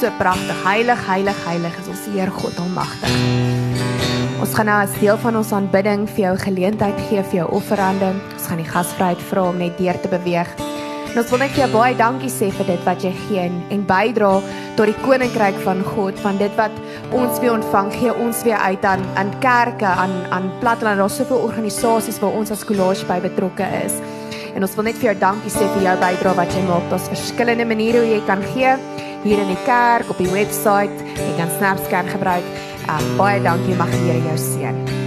so pragtig. Heilig, heilig, heilig is ons Heer God Almagtig. Ons gaan nou as deel van ons aanbidding vir jou geleentheid gee vir jou offerande. Ons gaan die gasvryheid vra om net deur te beweeg. En ons wil net vir jou baie dankie sê vir dit wat jy gee en, en bydra tot die koninkryk van God, van dit wat ons weer ontvang, gee ons weer uit aan aan kerke, aan aan platteland. Daar's soveel organisasies waar ons as kollege by betrokke is. En ons wil net vir jou dankie sê vir jou bydrae wat jy maak. Daar's verskillende maniere hoe jy kan gee hier in die kerk, op die webwerf, jy kan SnapScan gebruik. Um, baie dankie, mag die Here jou seën.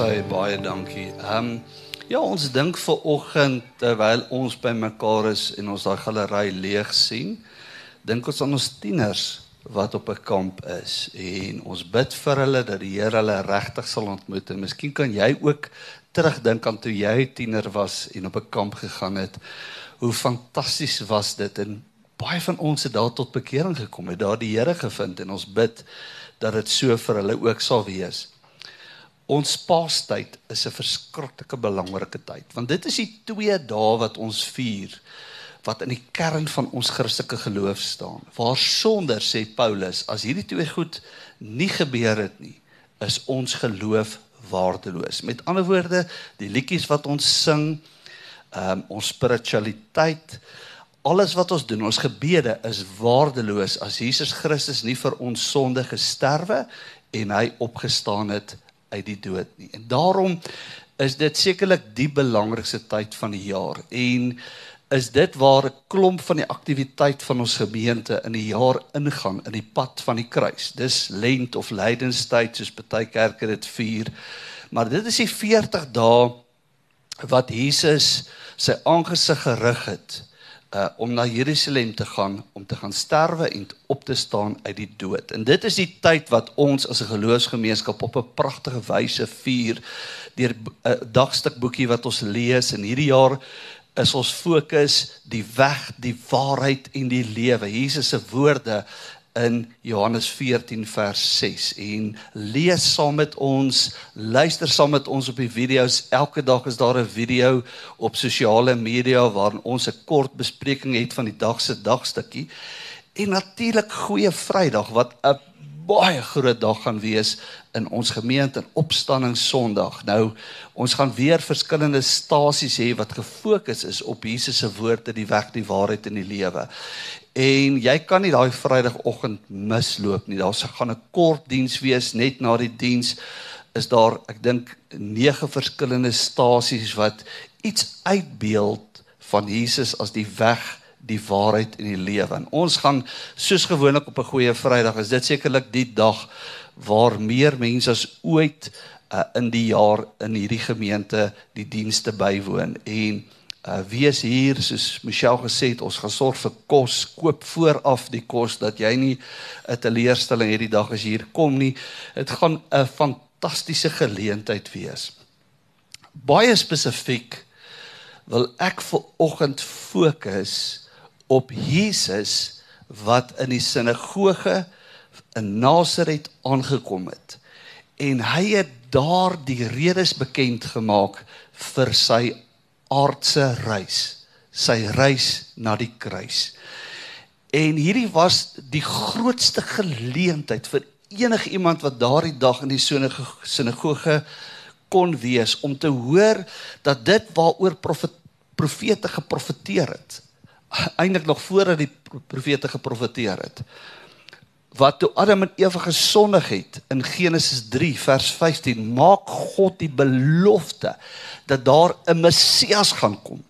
Sy baie dankie. Ehm um, ja, ons dink vir oggend terwyl ons by mekaar is en ons daai galery leeg sien, dink ons aan ons tieners wat op 'n kamp is en ons bid vir hulle dat die Here hulle regtig sal ontmoet en miskien kan jy ook terugdink aan toe jy tiener was en op 'n kamp gegaan het. Hoe fantasties was dit en baie van ons het daar tot bekering gekom, het daar die Here gevind en ons bid dat dit so vir hulle ook sal wees. Ons Paastyd is 'n verskriklike belangrike tyd want dit is die twee dae wat ons vier wat in die kern van ons Christelike geloof staan. Waar sonder sê Paulus as hierdie twee goed nie gebeur het nie, is ons geloof waardeloos. Met ander woorde, die liedjies wat ons sing, um, ons spiritualiteit, alles wat ons doen, ons gebede is waardeloos as Jesus Christus nie vir ons sonde gesterwe en hy opgestaan het uit die dood nie. En daarom is dit sekerlik die belangrikste tyd van die jaar en is dit waar 'n klomp van die aktiwiteit van ons gemeente in die jaar ingaan in die pad van die kruis. Dis lent of lydenstyd soos baie kerke dit vier. Maar dit is die 40 dae wat Jesus sy aangesig gerig het uh om na Jerusalem te gaan om te gaan sterwe en op te staan uit die dood. En dit is die tyd wat ons as 'n geloofsgemeenskap op 'n pragtige wyse vier deur 'n uh, dagstuk boekie wat ons lees en hierdie jaar is ons fokus die weg, die waarheid en die lewe. Jesus se woorde in Johannes 14 vers 6 en lees saam met ons, luister saam met ons op die video's. Elke dag is daar 'n video op sosiale media waarin ons 'n kort bespreking het van die dag se dagstukkie. En natuurlik Goeie Vrydag wat 'n baie groot dag gaan wees in ons gemeente en Opstanding Sondag. Nou, ons gaan weer verskillende stasies hê wat gefokus is op Jesus se woorde, die weg, die waarheid en die lewe. En jy kan nie daai Vrydagoggend misloop nie. Daar gaan 'n kort diens wees net na die diens is daar ek dink nege verskillende stasies wat iets uitbeeld van Jesus as die weg, die waarheid en die lewe. En ons gaan soos gewoonlik op 'n goeie Vrydag is dit sekerlik die dag waar meer mense as ooit uh, in die jaar in hierdie gemeente die dienste bywoon. En uh wees hier soos Michelle gesê het ons gaan sorg vir kos. Koop vooraf die kos dat jy nie 'n teleurstelling hierdie dag as jy hier kom nie. Dit gaan 'n fantastiese geleentheid wees. Baie spesifiek wil ek vir oggend fokus op Jesus wat in die sinagoge in Nasaret aangekom het en hy het daar die redes bekend gemaak vir sy aardse reis, sy reis na die kruis. En hierdie was die grootste geleentheid vir enige iemand wat daardie dag in die sinagoge kon wees om te hoor dat dit waaroor profet, profete geprofeteer het eintlik nog voordat die profete geprofeteer het wat toe Adam en Eva gesondig het in Genesis 3 vers 15 maak God die belofte dat daar 'n Messias gaan kom.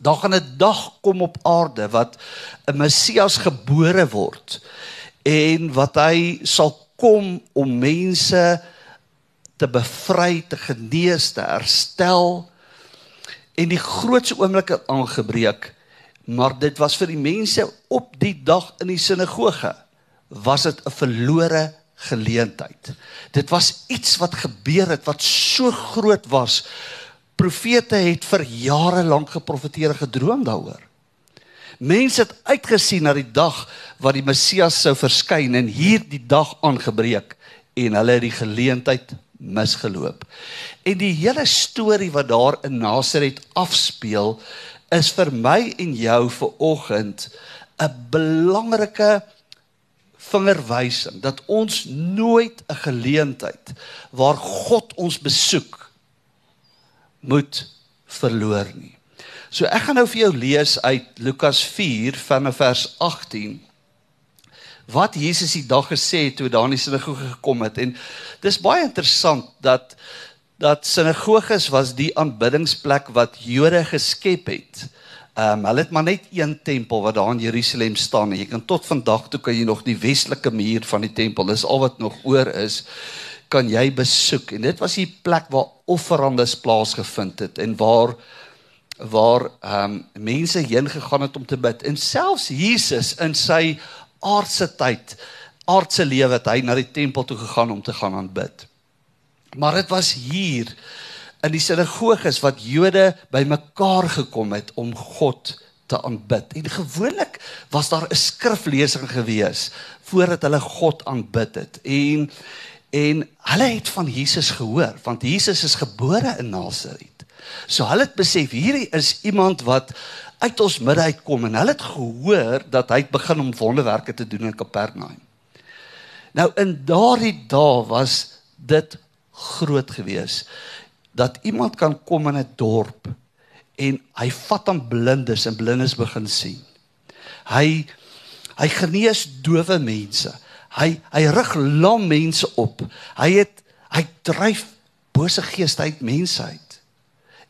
Daar gaan 'n dag kom op aarde wat 'n Messias gebore word en wat hy sal kom om mense te bevry, te genees, te herstel en die grootste oomblik het aangebreek maar dit was vir die mense op die dag in die sinagoge was dit 'n verlore geleentheid. Dit was iets wat gebeur het wat so groot was. Profete het vir jare lank geprofeteer en gedroom daaroor. Mense het uitgesien na die dag wat die Messias sou verskyn en hierdie dag aangebreek en hulle het die geleentheid misgeloop. En die hele storie wat daar in Nasaret afspeel is vir my en jou vir oggend 'n belangrike vingerwysing dat ons nooit 'n geleentheid waar God ons besoek moet verloor nie. So ek gaan nou vir jou lees uit Lukas 4 vanaf vers 18 wat Jesus die dag gesê het toe daar in die sinagoge gekom het en dis baie interessant dat dat sinagoges was die aanbiddingsplek wat Jode geskep het. Ehm um, hulle het maar net een tempel wat daar in Jerusalem staan en jy kan tot vandag toe kan jy nog die westelike muur van die tempel, dis al wat nog oor is, kan jy besoek. En dit was die plek waar offerandes plaasgevind het en waar waar ehm um, mense heen gegaan het om te bid. En selfs Jesus in sy aardse tyd, aardse lewe het hy na die tempel toe gegaan om te gaan aanbid. Maar dit was hier in die sinagoges wat Jode bymekaar gekom het om God te aanbid. En gewoonlik was daar 'n skriflesing gewees voordat hulle God aanbid het. En en hulle het van Jesus gehoor want Jesus is gebore in Nasaret. So hulle het besef hierdie is iemand wat uit ons midde uitkom en hulle het gehoor dat hy begin om wonderwerke te doen in Kapernaum. Nou in daardie dae was dit groot geweest dat iemand kan kom in 'n dorp en hy vat aan blindes en blindes begin sien. Hy hy genees dowe mense. Hy hy rig lam mense op. Hy het hy dryf bose geeste uit mense uit.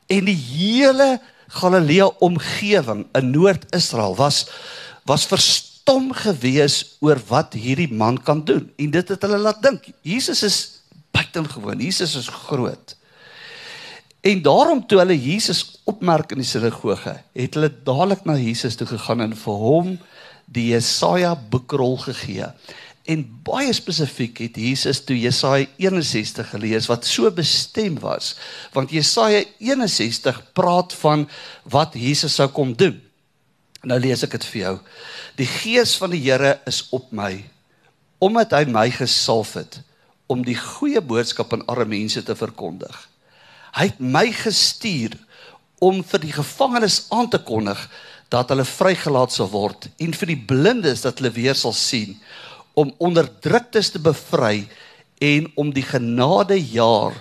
En die hele Galilea omgewing in Noord-Israel was was verstom gewees oor wat hierdie man kan doen. En dit het hulle laat dink. Jesus is buitengewoon. Jesus is groot. En daarom toe hulle Jesus opmerk in die sinagoge, het hulle dadelik na Jesus toe gegaan en vir hom die Jesaja boekrol gegee. En baie spesifiek het Jesus toe Jesaja 61 gelees wat so bestem was, want Jesaja 61 praat van wat Jesus sou kom doen. Nou lees ek dit vir jou. Die gees van die Here is op my omdat hy my gesalf het om die goeie boodskap aan arme mense te verkondig Hy het my gestuur om vir die gevangenes aan te kondig dat hulle vrygelaat sal word en vir die blindes dat hulle weer sal sien om onderdruktes te bevry en om die genadejaar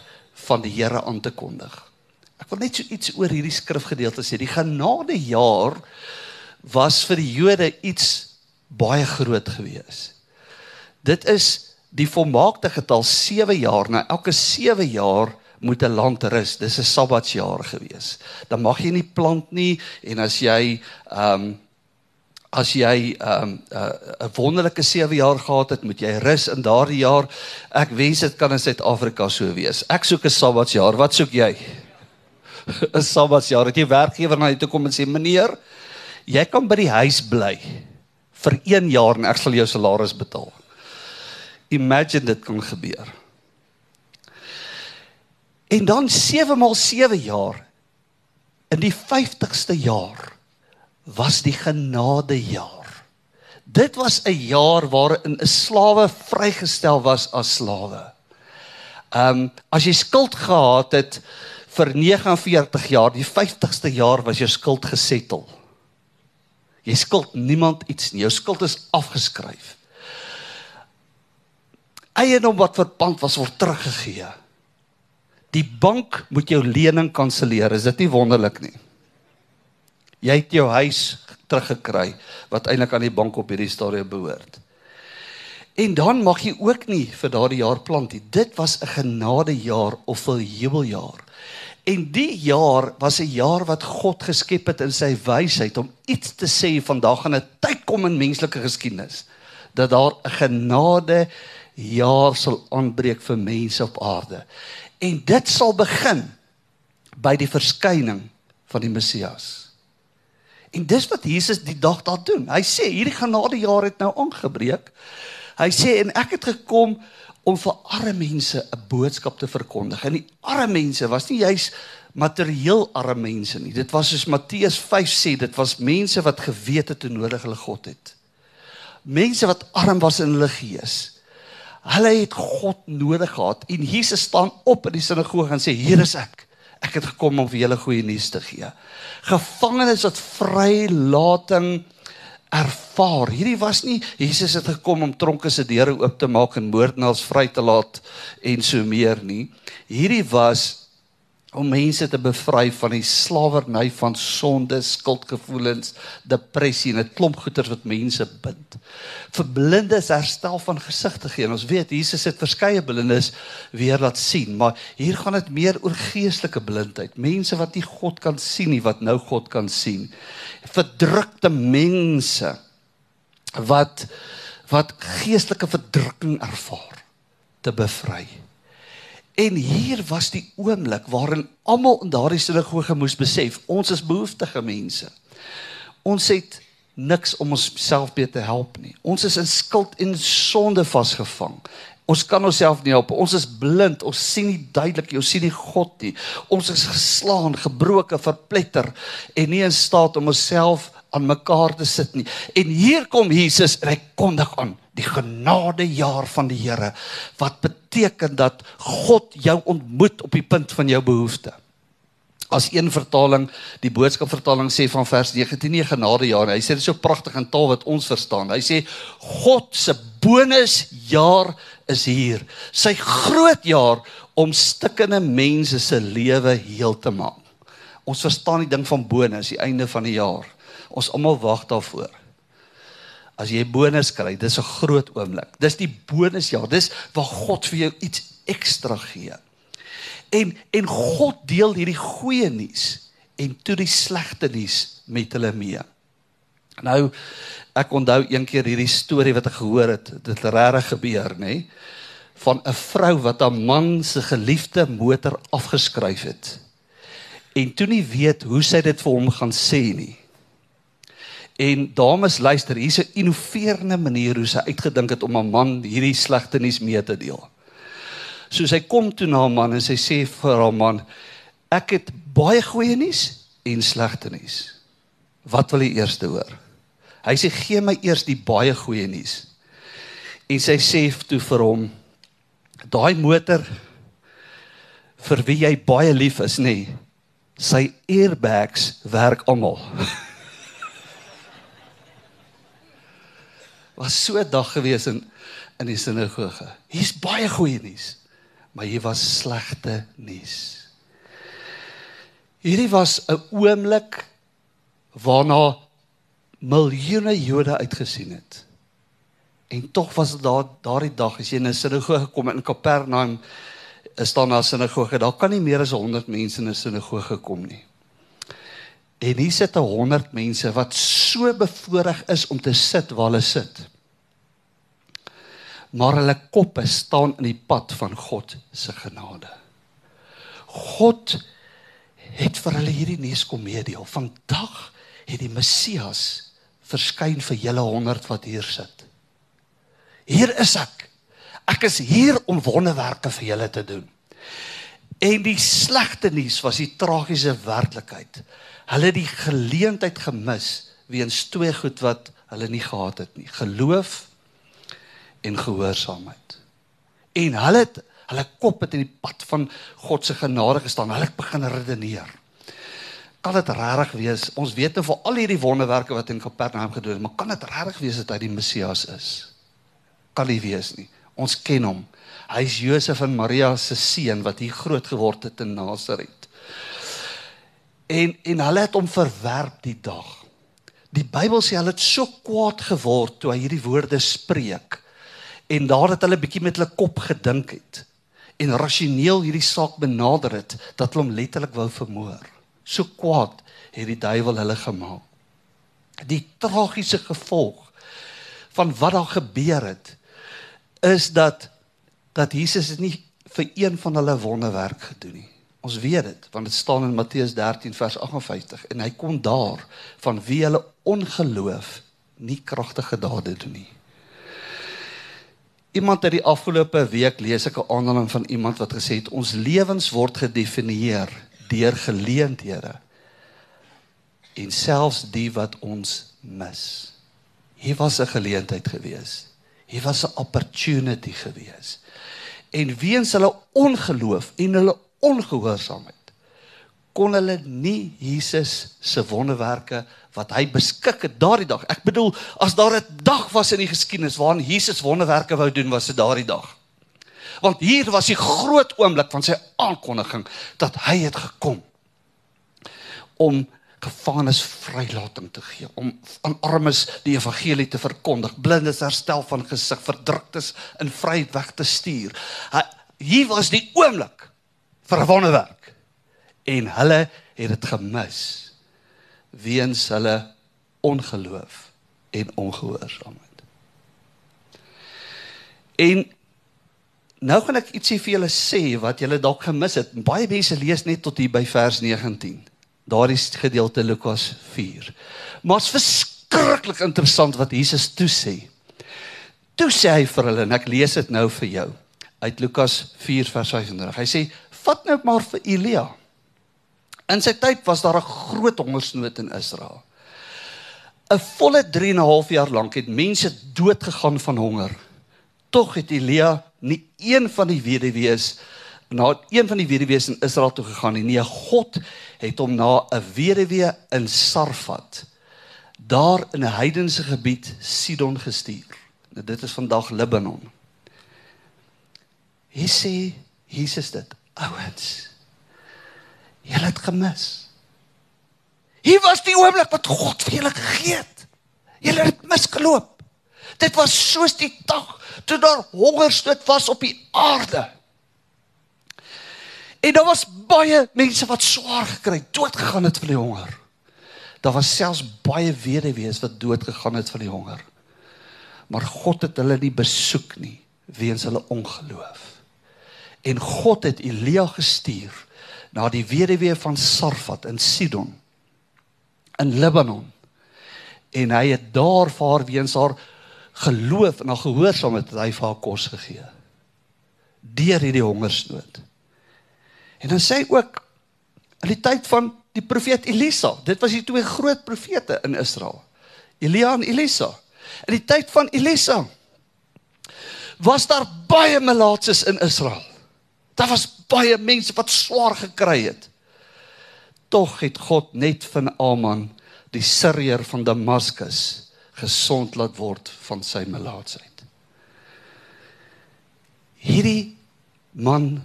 van die Here aan te kondig. Ek wil net so iets oor hierdie skrifgedeelte sê. Die genadejaar was vir die Jode iets baie groot gewees. Dit is die volmaakte getal 7 jaar. Nou elke 7 jaar moet 'n land rus. Dis 'n sabbatsjaar gewees. Dan mag jy nie plant nie en as jy ehm um, as jy ehm um, 'n uh, wonderlike 7 jaar gehad het, moet jy rus in daardie jaar. Ek wens dit kan in Suid-Afrika so wees. Ek soek 'n sabbatsjaar. Wat soek jy? 'n Sabbatsjaar. Het jy werkgewer na jou toe kom en sê: "Meneer, jy kan by die huis bly vir 1 jaar en ek sal jou salaris betaal." Imagine dit kan gebeur. En dan 7 maal 7 jaar in die 50ste jaar was die genadejaar. Dit was 'n jaar waarin 'n slawe vrygestel was as slawe. Ehm um, as jy skuld gehad het vir 49 jaar, die 50ste jaar was jou skuld gesettel. Jy skuld niemand iets nie. Jou skuld is afgeskryf. Eiendom wat verpand was word teruggegee. Die bank moet jou lening kanselleer. Is dit nie wonderlik nie? Jy het jou huis teruggekry wat eintlik aan die bank op hierdie stadium behoort. En dan mag jy ook nie vir daardie jaar plant nie. Dit was 'n genadejaar of 'n jubeljaar. En die jaar was 'n jaar wat God geskep het in sy wysheid om iets te sê vandag gaan 'n tyd kom in menslike geskiedenis dat daar 'n genade jaar sal aanbreek vir mense op aarde. En dit sal begin by die verskyning van die Messias. En dis wat Jesus die dag daar doen. Hy sê hierdie genade jaar het nou aangebreek. Hy sê en ek het gekom om vir arme mense 'n boodskap te verkondig. En die arme mense was nie juis materieel arme mense nie. Dit was soos Matteus 5 sê, dit was mense wat geweet het hoe nodig hulle God het. Mense wat arm was in hulle gees. Hulle het God nodig gehad en Jesus staan op in die sinagoge en sê hier is ek. Ek het gekom om vir julle goeie nuus te gee. Gevangenes wat vrylating ervaar. Hierdie was nie Jesus het gekom om tronke se deure oop te maak en moordenaars vry te laat en so meer nie. Hierdie was om mense te bevry van die slawerny van sonde, skuldgevoelens, depressie en 'n klomp goeters wat mense bind. Vir blindes herstel van gesig te gee. En ons weet Jesus het verskeie blindes weer laat sien, maar hier gaan dit meer oor geestelike blindheid. Mense wat nie God kan sien nie, wat nou God kan sien. Verdrukte mense wat wat geestelike verdrukking ervaar te bevry. En hier was die oomblik waarin almal in daardie sinagoge moes besef, ons is behoeftige mense. Ons het niks om onsself beter te help nie. Ons is in skuld en sonde vasgevang. Ons kan onsself nie help. Ons is blind. Ons sien nie duidelik nie. Ons sien nie God nie. Ons is geslaan, gebroken, verpletter en nie in staat om onsself aan mekaar te sit nie. En hier kom Jesus en hy kondig aan die genadejaar van die Here wat beteken dat God jou ontmoet op die punt van jou behoefte. As een vertaling, die boodskap vertaling sê van vers 19 nie genadejaar nie. Hy sê dit so pragtig in taal wat ons verstaan. Hy sê God se bonusjaar is hier. Sy groot jaar om stikkende mense se lewe heel te maak. Ons verstaan die ding van bonus, die einde van die jaar. Ons almal wag daarvoor. As jy bonus kry, dis 'n groot oomblik. Dis die bonusjaar. Dis waar God vir jou iets ekstra gee. En en God deel hierdie goeie nuus en toe die slegte nuus met hulle mee. Nou ek onthou een keer hierdie storie wat ek gehoor het. Dit het regtig gebeur, nê? Van 'n vrou wat haar man se geliefde motor afgeskryf het. En toe nie weet hoe sy dit vir hom gaan sê nie. En dames luister, hier's 'n innoverende manier hoe sy uitgedink het om 'n man hierdie slegte nuus mee te deel. So sy kom toe na 'n man en sy sê vir haar man: "Ek het baie goeie nuus en slegte nuus. Wat wil jy eers hoor?" Hy sê: "Gee my eers die baie goeie nuus." En sy sê toe vir hom: "Daai motor vir wie jy baie lief is, nê? Nee, sy airbags werk almal." was so 'n dag gewees in in die sinagoge. Hier's baie goeie nuus, maar hier was slegte nuus. Hierdie was 'n oomblik waarna miljoene Jode uitgesien het. En tog was dit daar daardie dag as jy in 'n sinagoge kom in Kapernaum is daar na 'n sinagoge, daar kan nie meer as 100 mense in 'n sinagoge kom nie. En hier sit 100 mense wat so bevoorreg is om te sit waar hulle sit. Maar hulle koppe staan in die pad van God se genade. God het vir hulle hierdie nuus kom meedeel. Vandag het die Messias verskyn vir julle 100 wat hier sit. Hier is ek. Ek is hier om wonderwerke vir julle te doen. En die slegte nuus was die tragiese werklikheid. Hulle het die geleentheid gemis weens twee goed wat hulle nie gehad het nie: geloof en gehoorsaamheid. En hulle het Hulle kop het in die pad van God se genade gestaan. Hulle het begin redeneer. Kan dit regtig wees? Ons weet nou vir al hierdie wonderwerke wat in Kapernaum gedoen is, maar kan dit regtig wees dat hy die Messias is? Kan nie wees nie. Ons ken hom. Hy's Josef en Maria se seun wat hier groot geword het in Nasaret. En en hulle het hom verwerp die dag. Die Bybel sê hulle het so kwaad geword toe hy hierdie woorde spreek. En daar het hulle bietjie met hulle kop gedink het en rasioneel hierdie saak benader het dat hulle hom letterlik wou vermoor. So kwaad het die duiwel hulle gemaak. Die tragiese gevolg van wat daar gebeur het is dat dat Jesus het nie vir een van hulle wonderwerk gedoen nie. Ons weet dit want dit staan in Matteus 13 vers 58 en hy kom daar van wie hulle ongeloof nie kragtige dade doen nie. Iemand het die afgelope week lees ek 'n aanhaling van iemand wat gesê het ons lewens word gedefinieer deur geleenthede en selfs die wat ons mis. Hier was 'n geleentheid gewees. Hier was 'n opportunity gewees. En weens hulle ongeloof en hulle ongehoorsaamheid kon hulle nie Jesus se wonderwerke wat hy beskik het daardie dag. Ek bedoel, as daar 'n dag was in die geskiedenis waarin Jesus wonderwerke wou doen, was dit daardie dag. Want hier was die groot oomblik van sy aankondiging dat hy het gekom om gevangenes vrylating te gee, om aan armes die evangelie te verkondig, blindes herstel van gesig, verdruktes in vryheid weg te stuur. Hy, hier was die oomblik vir 'n wonderwerk. En hulle het dit gemis weens hulle ongeloof en ongehoorsaamheid. En nou gaan ek ietsie vir julle sê wat julle dalk gemis het. Baie mense lees net tot hier by vers 19. Daardie gedeelte Lukas 4. Maar dit is verskriklik interessant wat Jesus toe sê. Toe sê hy vir hulle en ek lees dit nou vir jou uit Lukas 4 vers 35. Hy sê vat nou maar vir Elia. In sy tyd was daar 'n groot hongersnood in Israel. 'n Volle 3 en 'n half jaar lank het mense dood gegaan van honger. Tog het Elia nie een van die weduwees na een van die weduwees in Israel toe gegaan nie. Nee, God het hom na 'n weduwee in Sarfat daar in 'n heidense gebied Sidon gestuur. Nou dit is vandag Libanon. Hy sê Jesus dit ouens. Julle het gemis. Hier was die oomblik wat God vir julle gegee het. Julle het misgeloop. Dit was soos die dag toe daar hongersnood was op die aarde. En daar was baie mense wat swaar gekry, dood gegaan het van die honger. Daar was selfs baie weduwees wat dood gegaan het van die honger. Maar God het hulle nie besoek nie weens hulle ongeloof. En God het Elia gestuur na die weduwee van Sarfat in Sidon in Libanon. En hy het daar vir haar weens haar geloof en haar gehoorsaamheid het hy vir haar kos gegee. Deur hierdie hongersnood. En dan sê hy ook in die tyd van die profeet Elisa, dit was die twee groot profete in Israel. Elia en Elisa. In die tyd van Elisa was daar baie melaatses in Israel. Daar was baie mense wat swaar gekry het. Tog het God net van Aman, die Sirier van Damaskus, gesond laat word van sy melaatsheid. Hierdie man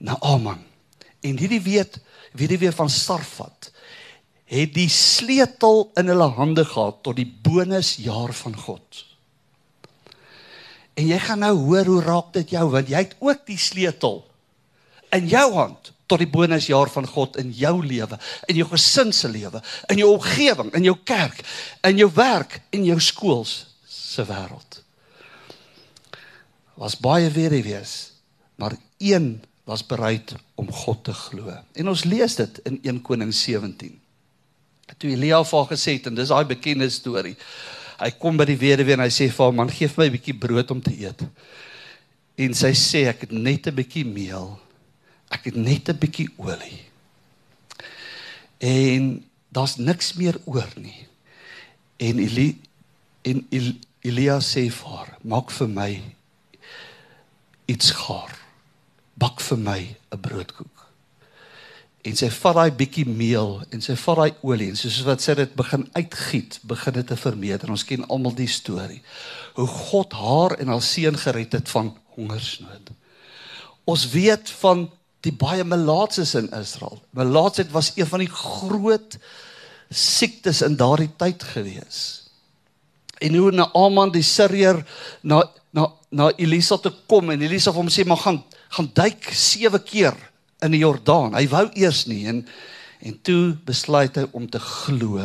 Naaman en hierdie weet wie die weer van Sarfat het die sleutel in hulle hande gehad tot die bonusjaar van God. En jy gaan nou hoor hoe raak dit jou want jy het ook die sleutel in jou hand tot die bonusjaar van God in jou lewe, in jou gesin se lewe, in jou omgewing, in jou kerk, in jou werk en jou skools se wêreld. Was baie weer wees, maar een was bereid om God te glo. En ons lees dit in 1 Konings 17. Toe Elia vir haar gesê het en dis daai bekende storie. Hy kom by die weduwee en hy sê vir haar man, gee vir my 'n bietjie brood om te eet. En sy sê ek het net 'n bietjie meel ek het net 'n bietjie olie. En daar's niks meer oor nie. En Eli en El, Elia sê vir haar, maak vir my iets gaar. bak vir my 'n broodkoek. En sy vat daai bietjie meel en sy vat daai olie en soos wat sy dit begin uitgiet, begin dit te vermeerder. Ons ken almal die storie. Hoe God haar en haar seun gered het van hongersnood. Ons weet van die baie melaatses in Israel. Melaatsheid was een van die groot siektes in daardie tyd gewees. En hoe Naaman die Sirier na na na Elisa toe kom en Elisa hom sê maar gaan gaan duik 7 keer in die Jordaan. Hy wou eers nie en en toe besluit hy om te glo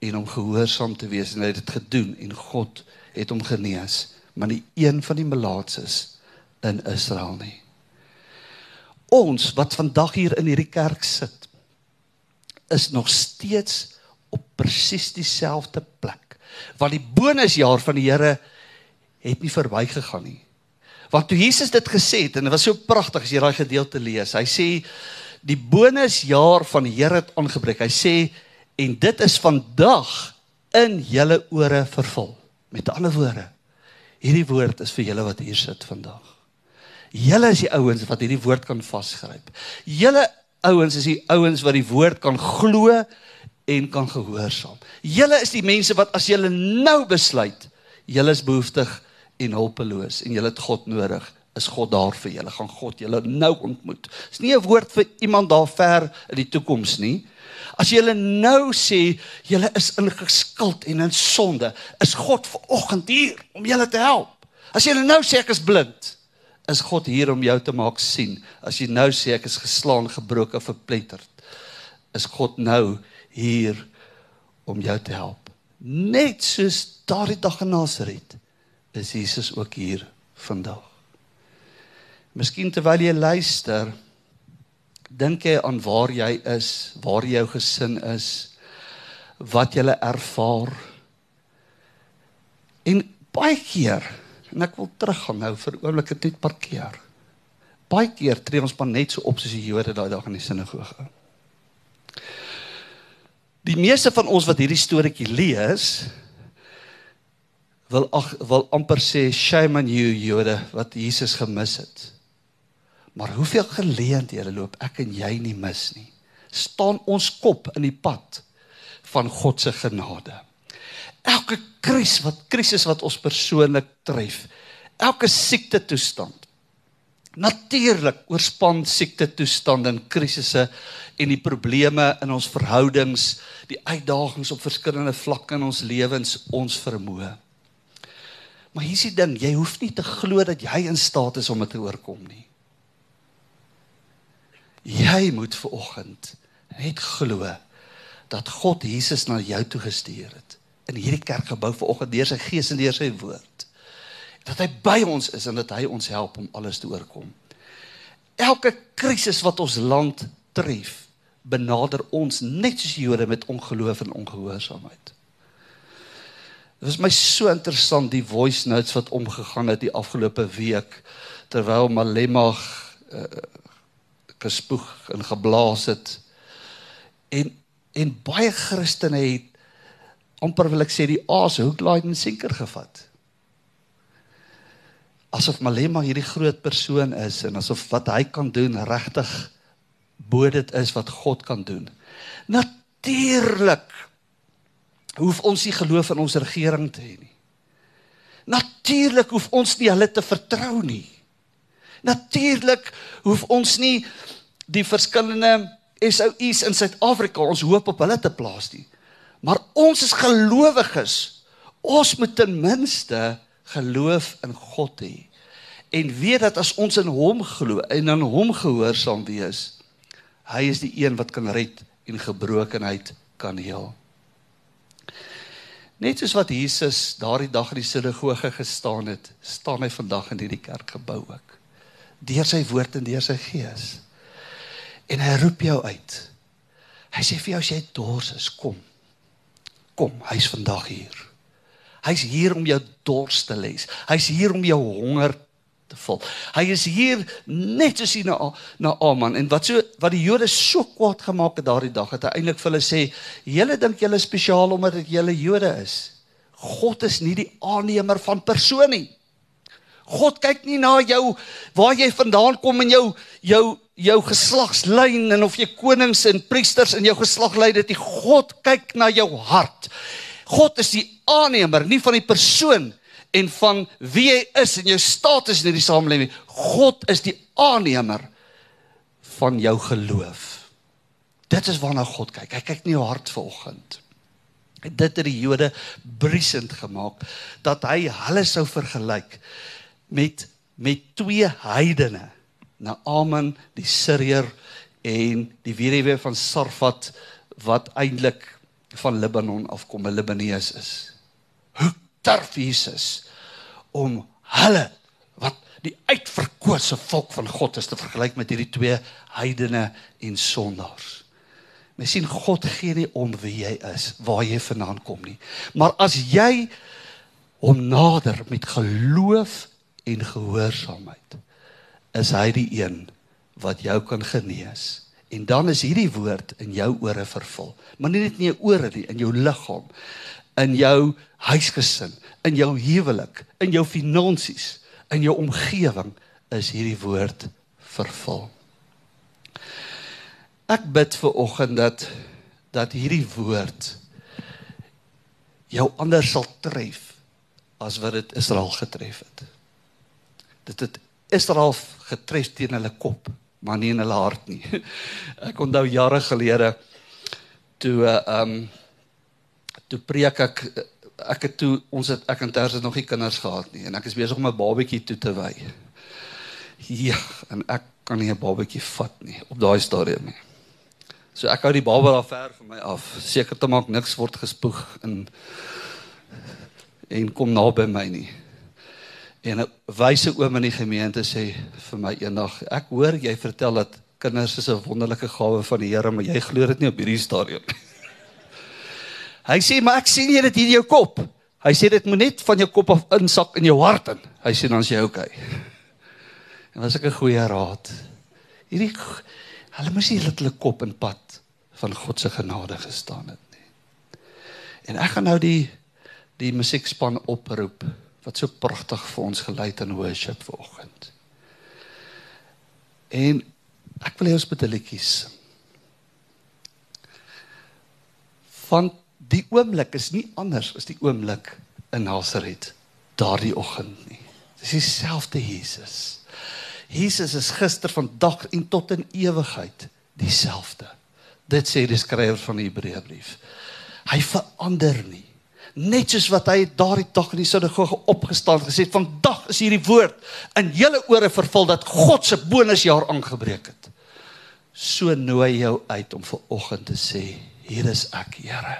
en om gehoorsaam te wees en hy het dit gedoen en God het hom genees, maar nie een van die melaatses in Israel nie. Ons wat vandag hier in hierdie kerk sit is nog steeds op presies dieselfde plek. Want die bonusjaar van die Here het nie verbygegaan nie. Want toe Jesus dit gesê het en dit was so pragtig as jy daai gedeelte lees. Hy sê die bonusjaar van die Here het aangebreek. Hy sê en dit is vandag in julle ore vervul. Met ander woorde, hierdie woord is vir julle wat hier sit vandag. Julle is die ouens wat hierdie woord kan vasgryp. Julle ouens is die ouens wat die woord kan glo en kan gehoorsaam. Julle is die mense wat as julle nou besluit, julle is behoeftig en hulpeloos en julle het God nodig, is God daar vir julle. Gaan God julle nou ontmoet. Dis nie 'n woord vir iemand daar ver in die toekoms nie. As julle nou sê julle is ingeskuld en in sonde, is God ver oggend hier om julle te help. As julle nou sê ek is blind, is God hier om jou te maak sien. As jy nou sê ek is geslaan, gebroken, verpletterd, is God nou hier om jou te help. Net soos daardie dag in Nazareth is Jesus ook hier vandag. Miskien terwyl jy luister, dink jy aan waar jy is, waar jou gesin is, wat jy ervaar. En baie keer, en ek wil teruggaan nou vir oomblik net parkeer. Baie keer tree ons maar net so op soos die Jode daai dag in die sinagoge. Die meeste van ons wat hierdie storieetjie lees, wil ag wil amper sê shame on you Jode wat Jesus gemis het. Maar hoeveel geleenthede loop ek en jy nie mis nie. staan ons kop in die pad van God se genade. Elke krisis wat krisis wat ons persoonlik tref, elke siekte toestand. Natuurlik oorspan siekte toestande en krisisse en die probleme in ons verhoudings, die uitdagings op verskillende vlakke in ons lewens ons vermoë. Maar hier's die ding, jy hoef nie te glo dat jy in staat is om dit te oorkom nie. Jy moet ver oggend net glo dat God Jesus na jou toe gestuur het in hierdie kerkgebou ver oggend deur sy gees en deur sy woord. Dat hy by ons is en dat hy ons help om alles te oorkom. Elke krisis wat ons land tref, benader ons net soos die Jode met ongeloof en ongehoorsaamheid. Dit was my so interessant die voice notes wat omgegaan het die afgelope week terwyl Malema uh, gespoeg en geblaas het. En en baie Christene het amper wil ek sê die aas hoek laai en sinker gevat. Asof Malema hierdie groot persoon is en asof wat hy kan doen regtig bo dit is wat God kan doen. Natuurlik hoef ons nie geloof in ons regering te hê nie. Natuurlik hoef ons nie hulle te vertrou nie. Natuurlik hoef ons nie die verskillende SOU's in Suid-Afrika ons hoop op hulle te plaas nie. Maar ons is gelowiges. Ons moet ten minste geloof in God hê en weet dat as ons in hom glo en aan hom gehoorsaam wees, hy is die een wat kan red en gebrokenheid kan heel. Net soos wat Jesus daardie dag in die sinagoge gestaan het, staan hy vandag in hierdie kerkgebou ook. Deur sy woord en deur sy gees. En hy roep jou uit. Hy sê vir jou as jy dors is, kom. Kom, hy's vandag hier. Hy's hier om jou dors te les. Hy's hier om jou honger te vul. Hy is hier net soos hy na na Aman en wat so wat die Jode so kwaad gemaak het daardie dag het hy eintlik vir hulle sê julle dink julle spesiaal omdat julle Jode is. God is nie die aannemer van persoon nie. God kyk nie na jou waar jy vandaan kom en jou jou jou geslagslyn en of jy konings en priesters in jou geslag lei dit nie. God kyk na jou hart. God is die aannemer nie van die persoon en van wie jy is en jou status in hierdie samelewing. God is die aannemer van jou geloof. Dit is waarna God kyk. Hy kyk nie jou hart vanoggend. Dit het die Jode briesend gemaak dat hy hulle sou vergelyk met met twee heidene, Naaman die Sirier en die weduwee van Sarfat wat eintlik van Libanon afkom, 'n Libanees is. Hoe durf Jesus om hulle wat die uitverkose volk van God is te vergelyk met hierdie twee heidene en sondaars? Mens sien God gee nie om wie jy is, waar jy vandaan kom nie. Maar as jy hom nader met geloof en gehoorsaamheid, is hy die een wat jou kan genees. En dan is hierdie woord in jou ore vervul. Maar nie net in jou ore nie, in jou liggaam, in jou huisgesin, in jou huwelik, in jou finansies, in jou omgewing is hierdie woord vervul. Ek bid vir oggend dat dat hierdie woord jou anders sal tref as wat dit Israel getref het. Dit het Israel getref teen hulle kop, maar nie in hulle hart nie. Ek onthou jare gelede toe ehm um, toe preek ek ek het toe ons het ek en Ters het nog nie kinders gehad nie en ek is besig om 'n babatjie toe te wy. Ja, en ek kan nie 'n babatjie vat nie op daai stadium nie. So ek hou die baba daar ver van my af. Seker te maak niks word gespoeg in en kom naby my nie. En 'n wyse oom in die gemeente sê vir my eendag, ek hoor jy vertel dat kinders is 'n wonderlike gawe van die Here, maar jy glo dit nie op hierdie stadium nie. Hy sê, "Maar ek sien jy dit hier in jou kop." Hy sê dit moet net van jou kop af insak in jou hart in. Hy sê dan is jy okay. En was ek 'n goeie raad. Hierdie Hulle moes nie hulle kop in pad van God se genade gestaan het nie. En ek gaan nou die die musiekspan oproep wat so pragtig vir ons gelei het in worship vanoggend. En ek wil hê ons moet 'n liedjie sing. Van die oomblik is nie anders as die oomblik in Nasaret daardie oggend nie. Dis dieselfde Jesus. Jesus is gister, vandag en tot in ewigheid dieselfde. Dit sê die skrywer van die Hebreëbrief. Hy verander nie. Net soos wat hy daardie dag in die sinagoge opgestaan gesê het, vandag is hierdie woord in julle ore vervul dat God se bonusjaar aangebreek het. So nooi jou uit om ver oggend te sê, hier is ek, Here.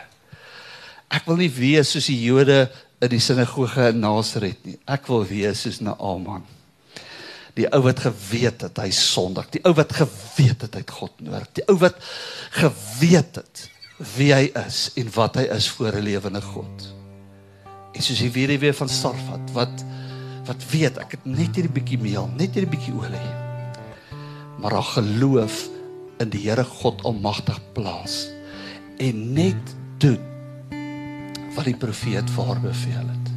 Ek wil nie wees soos die Jode in die sinagoge in Nasaret nie. Ek wil wees soos Naaman. Die ou wat geweet het hy sondig, die ou wat geweet het hy het God nodig, die ou wat geweet het wie hy is en wat hy is voor 'n lewende God. En soos hy weer weer van Sarfat wat wat weet ek het net hierdie bietjie meel, net hierdie bietjie olie. Maar haar geloof in die Here God almagtig plaas en net doen wat die profeet vir haar beveel het.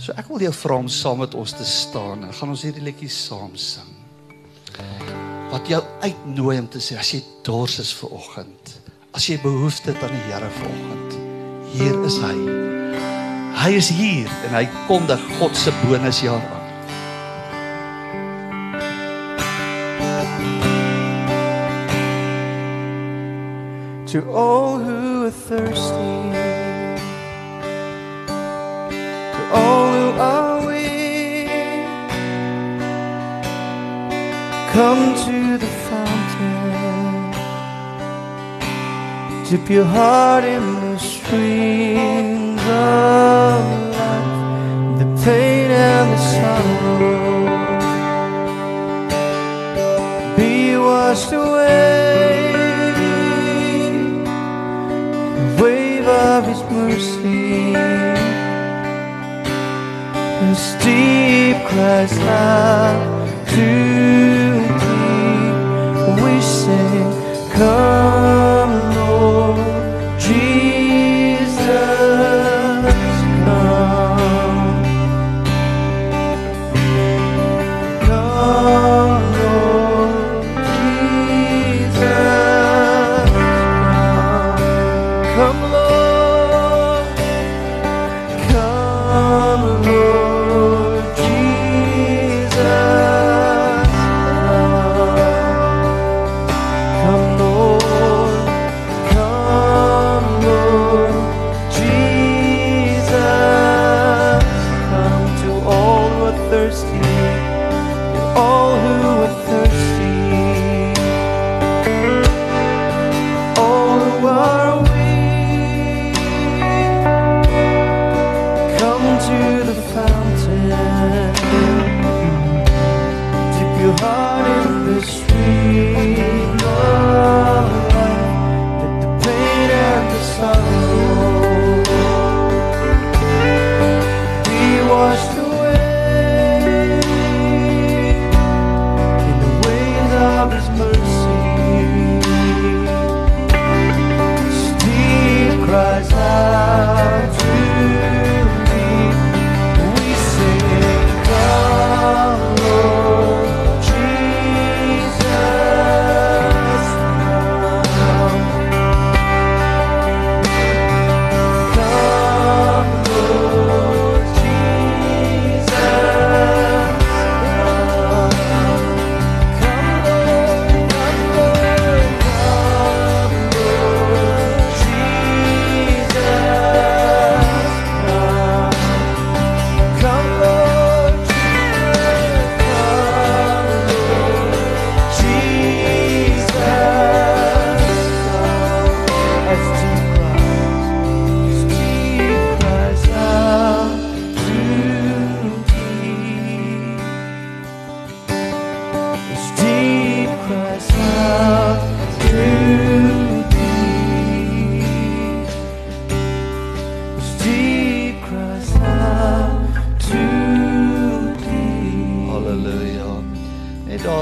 So ek wil jou vra om saam met ons te staan en gaan ons hierdie liedjie saam sing. Wat jou uitnooi om te sê as jy dors is vir oggend, as jy behoefte het aan die Here vanoggend, hier is hy. Hy is hier en hy kondig God se bonusjaar aan. To all who are thirsty all who are weak. Come to the fountain, dip your heart in the streams of life, the pain and the sorrow. Be washed away, the wave of His mercy as deep cries out to to the fountain. Dip your heart in the stream.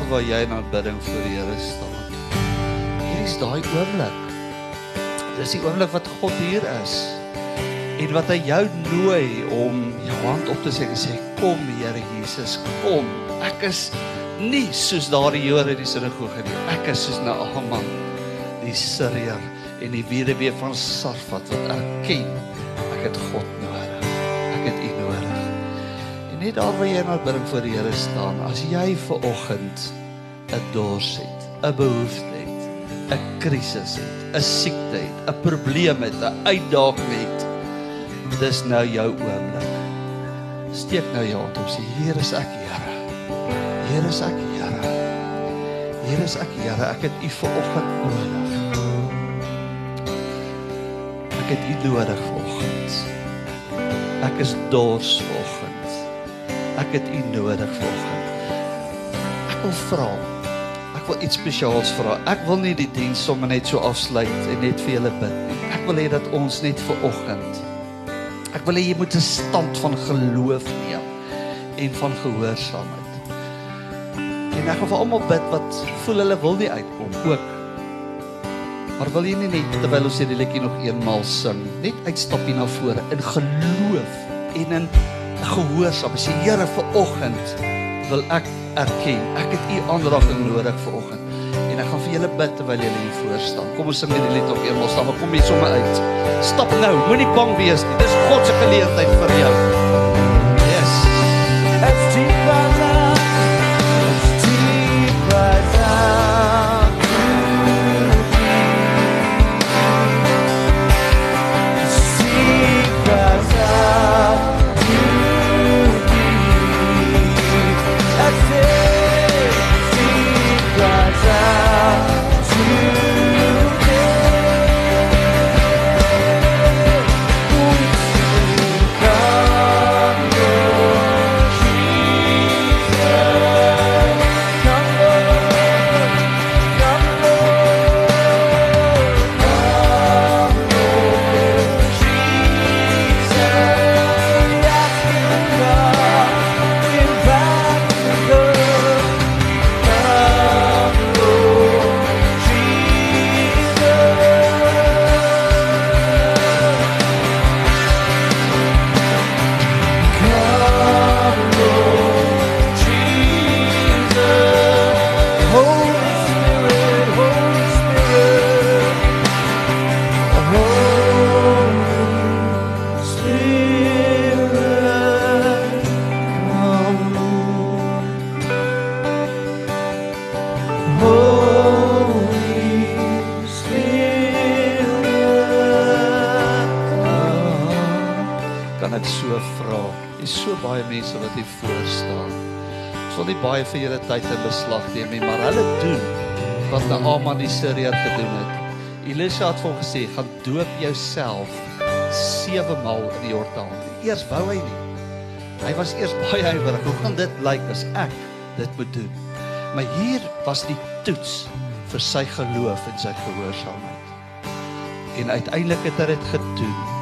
Waar jy in aanbidding voor die Here staan. Hier is daai oomblik. Dis die oomblik wat God hier is. En wat hy jou nooi om jou hand op te steek en sê kom Here Jesus, kom. Ek is nie soos daardie Jode in die sinagoge nie. Ek is soos Naaman, die Siriër en die weduwee van Sarfat wat erken ek het God nodig. Net daar waar jy in aanbidding voor die Here staan, as jy ver oggend 'n dors het, 'n behoefte het, 'n krisis het, 'n siekte het, 'n probleem het, 'n uitdaging het, dis nou jou oomblik. Steek nou jou hand op sê Here is ek Here. Here is ek Here. Here is ek Here. Ek het U ver oggend nodig. Ek het U nodig vanoggend. Ek is dors vanoggend. Ek het U nodig vanoggend. Ek wil vra. Ek wil iets spesiaals vra. Ek wil nie die diens sommer net so afsluit en net vir julle bid nie. Ek wil hê dat ons net vanoggend Ek wil hê jy moet 'n stand van geloof neem en van gehoorsaamheid. En ek gaan vir almal bid wat voel hulle wil nie uitkom ook. Maar wil jy nie net terwyl ons hierdie liedjie nog eenmaal sing, net uitstap hier na vore in geloof en in gehoorsaam. Sê Here, vir oggend wil ek erken, ek het u aanraking nodig vir oggend. En ek gaan vir julle bid terwyl julle hier voor staan. Kom ons sing hierdie lied nog eenmaal saam. Kom hier sommer uit. Stap nou, moenie bang wees nie. Dis God se geleentheid vir jou. In beslag neem nie, maar hulle doen wat Naaman die Siriër gedoen het. Elisa het hom gesê, "Gaan doop jouself 7 maal in die Jordaan." Eers wou hy nie. Hy was eers baie huiwerig. Hoe gaan dit lyk as ek dit moet doen? Maar hier was die toets vir sy geloof en sy gehoorsaamheid. En uiteindelik het hy dit gedoen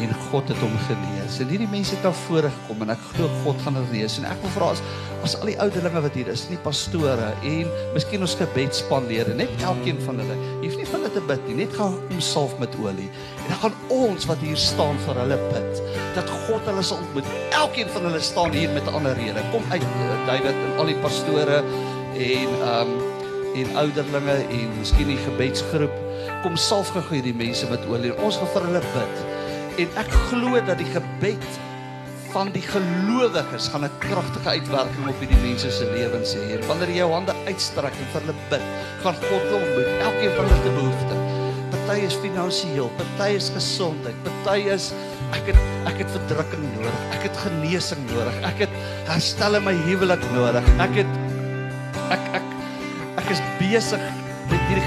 en God het hom genees. En hierdie mense het na vore gekom en ek glo God gaan hulle genees. En ek wil vra as as al die ouderlinge wat hier is, nie pastore en miskien ons gebedspanlede, net elkeen van hulle. Jy hoef nie vir hulle te bid nie, net gaan kom salf met olie. En dan gaan ons wat hier staan vir hulle bid dat God hulle sal ontmoet. Elkeen van hulle staan hier met 'n ander rede. Kom uit uh, David en al die pastore en ehm um, en ouderlinge en miskien die gebedsgroep. Kom salf gou hierdie mense met olie. Ons gaan vir hulle bid. En ek glo dat die gebed van die gelowiges gaan 'n kragtige uitwerking op hierdie mense se lewens hê. Wanneer jy jou hande uitstrek en vir hulle bid, gaan God hulle ontmoet. Elkeen van hulle te behoefte. Party is finansiëel, party is gesondheid, party is ek het ek het verdrukking nodig. Ek het genesing nodig. Ek het herstel in my huwelik nodig. Ek het ek ek ek is besig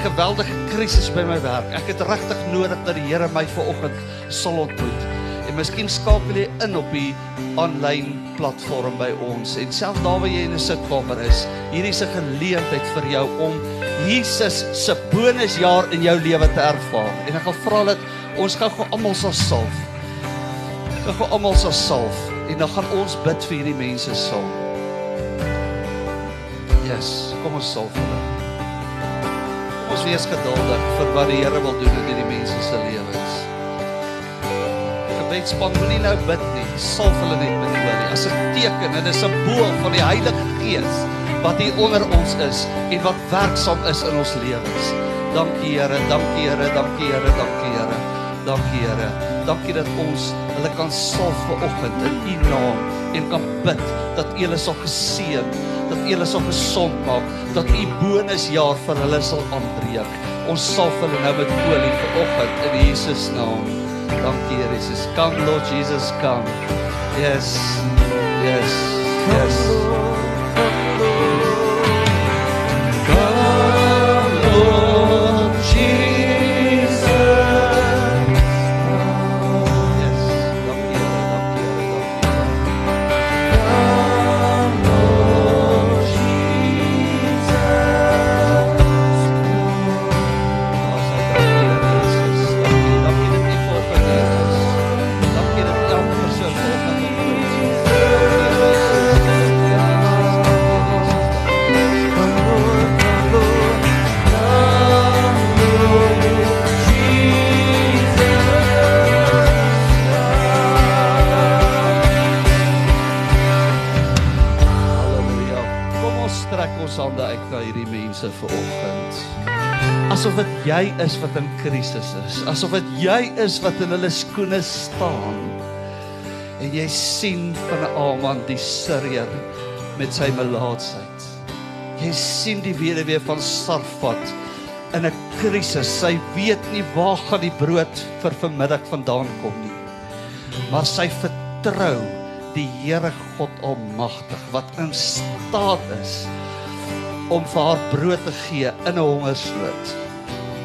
geweldige krisis by my werk. Ek het regtig nodig dat die Here my vanoggend sal ontmoet. En miskien skakel jy in op die aanlyn platform by ons en selfs daar waar jy in 'n sitkamer is, hierdie is 'n geleentheid vir jou om Jesus se bonusjaar in jou lewe te ervaar. En ek gaan vra dat ons gou-gou almal sal salf. Gou-gou almal sal salf en dan gaan ons bid vir hierdie mense saam. Yes, kom ons salf hulle. Ons wees geduldig vir wat die Here wil doen in hierdie mense se lewens. Gebedspan moenie nou bid nie. Salf hulle net met die olie as 'n teken en 'n simbool van die Heilige Gees wat hier onder ons is en wat werksaam is in ons lewens. Dankie Here, dankie Here, dankie Here, dankie Here. Dankie Here. Dankie dat ons hulle kan salf vir oggend in U naam en kan bid dat U hulle sal geseën, dat U hulle sal gesond maak, dat U bonusjaar vir hulle sal aanbreek. Ons salf hulle nou met olie vir oggend in Jesus naam. Dankie Here Jesus. Come Lord Jesus, come. Yes. Yes. Yes. Asof dit jy is wat in krisis is, asof dit jy is wat in hulle skoene staan. En jy sien van Aman die Sirier met sy melaatsheid. Jy sien die weduwee van Sarfat in 'n krisis. Sy weet nie waar gaan die brood vir vanmiddag vandaan kom nie. Maar sy vertrou die Here God Almagtig wat in staat is om vir haar brood te gee in 'n hongersnood.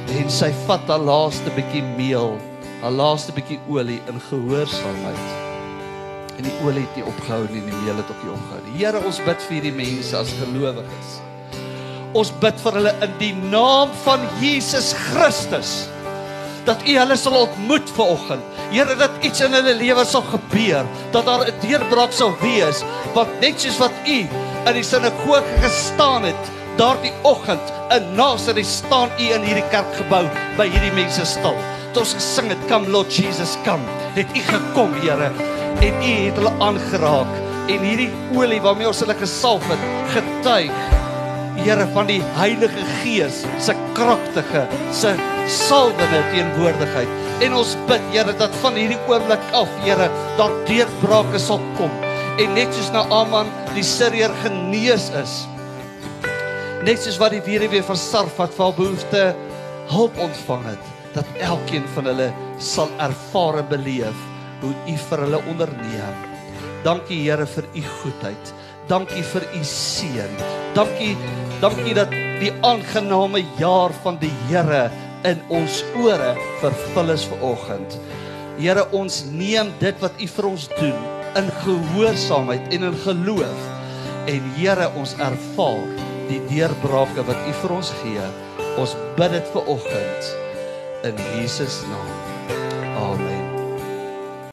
En sy vat haar laaste bietjie meel, haar laaste bietjie olie in gehoorsaamheid. En die olie het nie opgehou nie, die meel het ook nie opgehou nie. Here, ons bid vir hierdie mense as gelowiges. Ons bid vir hulle in die naam van Jesus Christus dat U hulle sal ontmoet vanoggend. Here dat iets in hulle lewe sal gebeur, dat daar 'n deurbraak sal wees, want net soos wat U in die sinagoge gestaan het daardie oggend in Nasaret staan U in hierdie kerkgebou by hierdie mense stil. Toe ons gesing het Come Lord Jesus come, het U gekom, Here, en U het hulle aangeraak en hierdie olie waarmee ons hulle gesalf het, getuig Here van die Heilige Gees se kragtige, se salwende teenwoordigheid. En ons bid Here dat van hierdie oomblik af, Here, daar deurbrake sal kom. En net soos Naaman die Sirier genees is, net soos wat die weduwee van Sarfat vir haar behoefte hulp ontvang het, dat elkeen van hulle sal ervaar en beleef hoe U vir hulle onderneem. Dankie Here vir U goedheid. Dankie vir U seën. Dankie dankie dat die aangename jaar van die Here in ons ore vervul is vanoggend. Here, ons neem dit wat U vir ons doen in gehoorsaamheid en in geloof. En Here, ons ervaar die deurbrake wat U vir ons gee. Ons bid dit vanoggend in Jesus naam.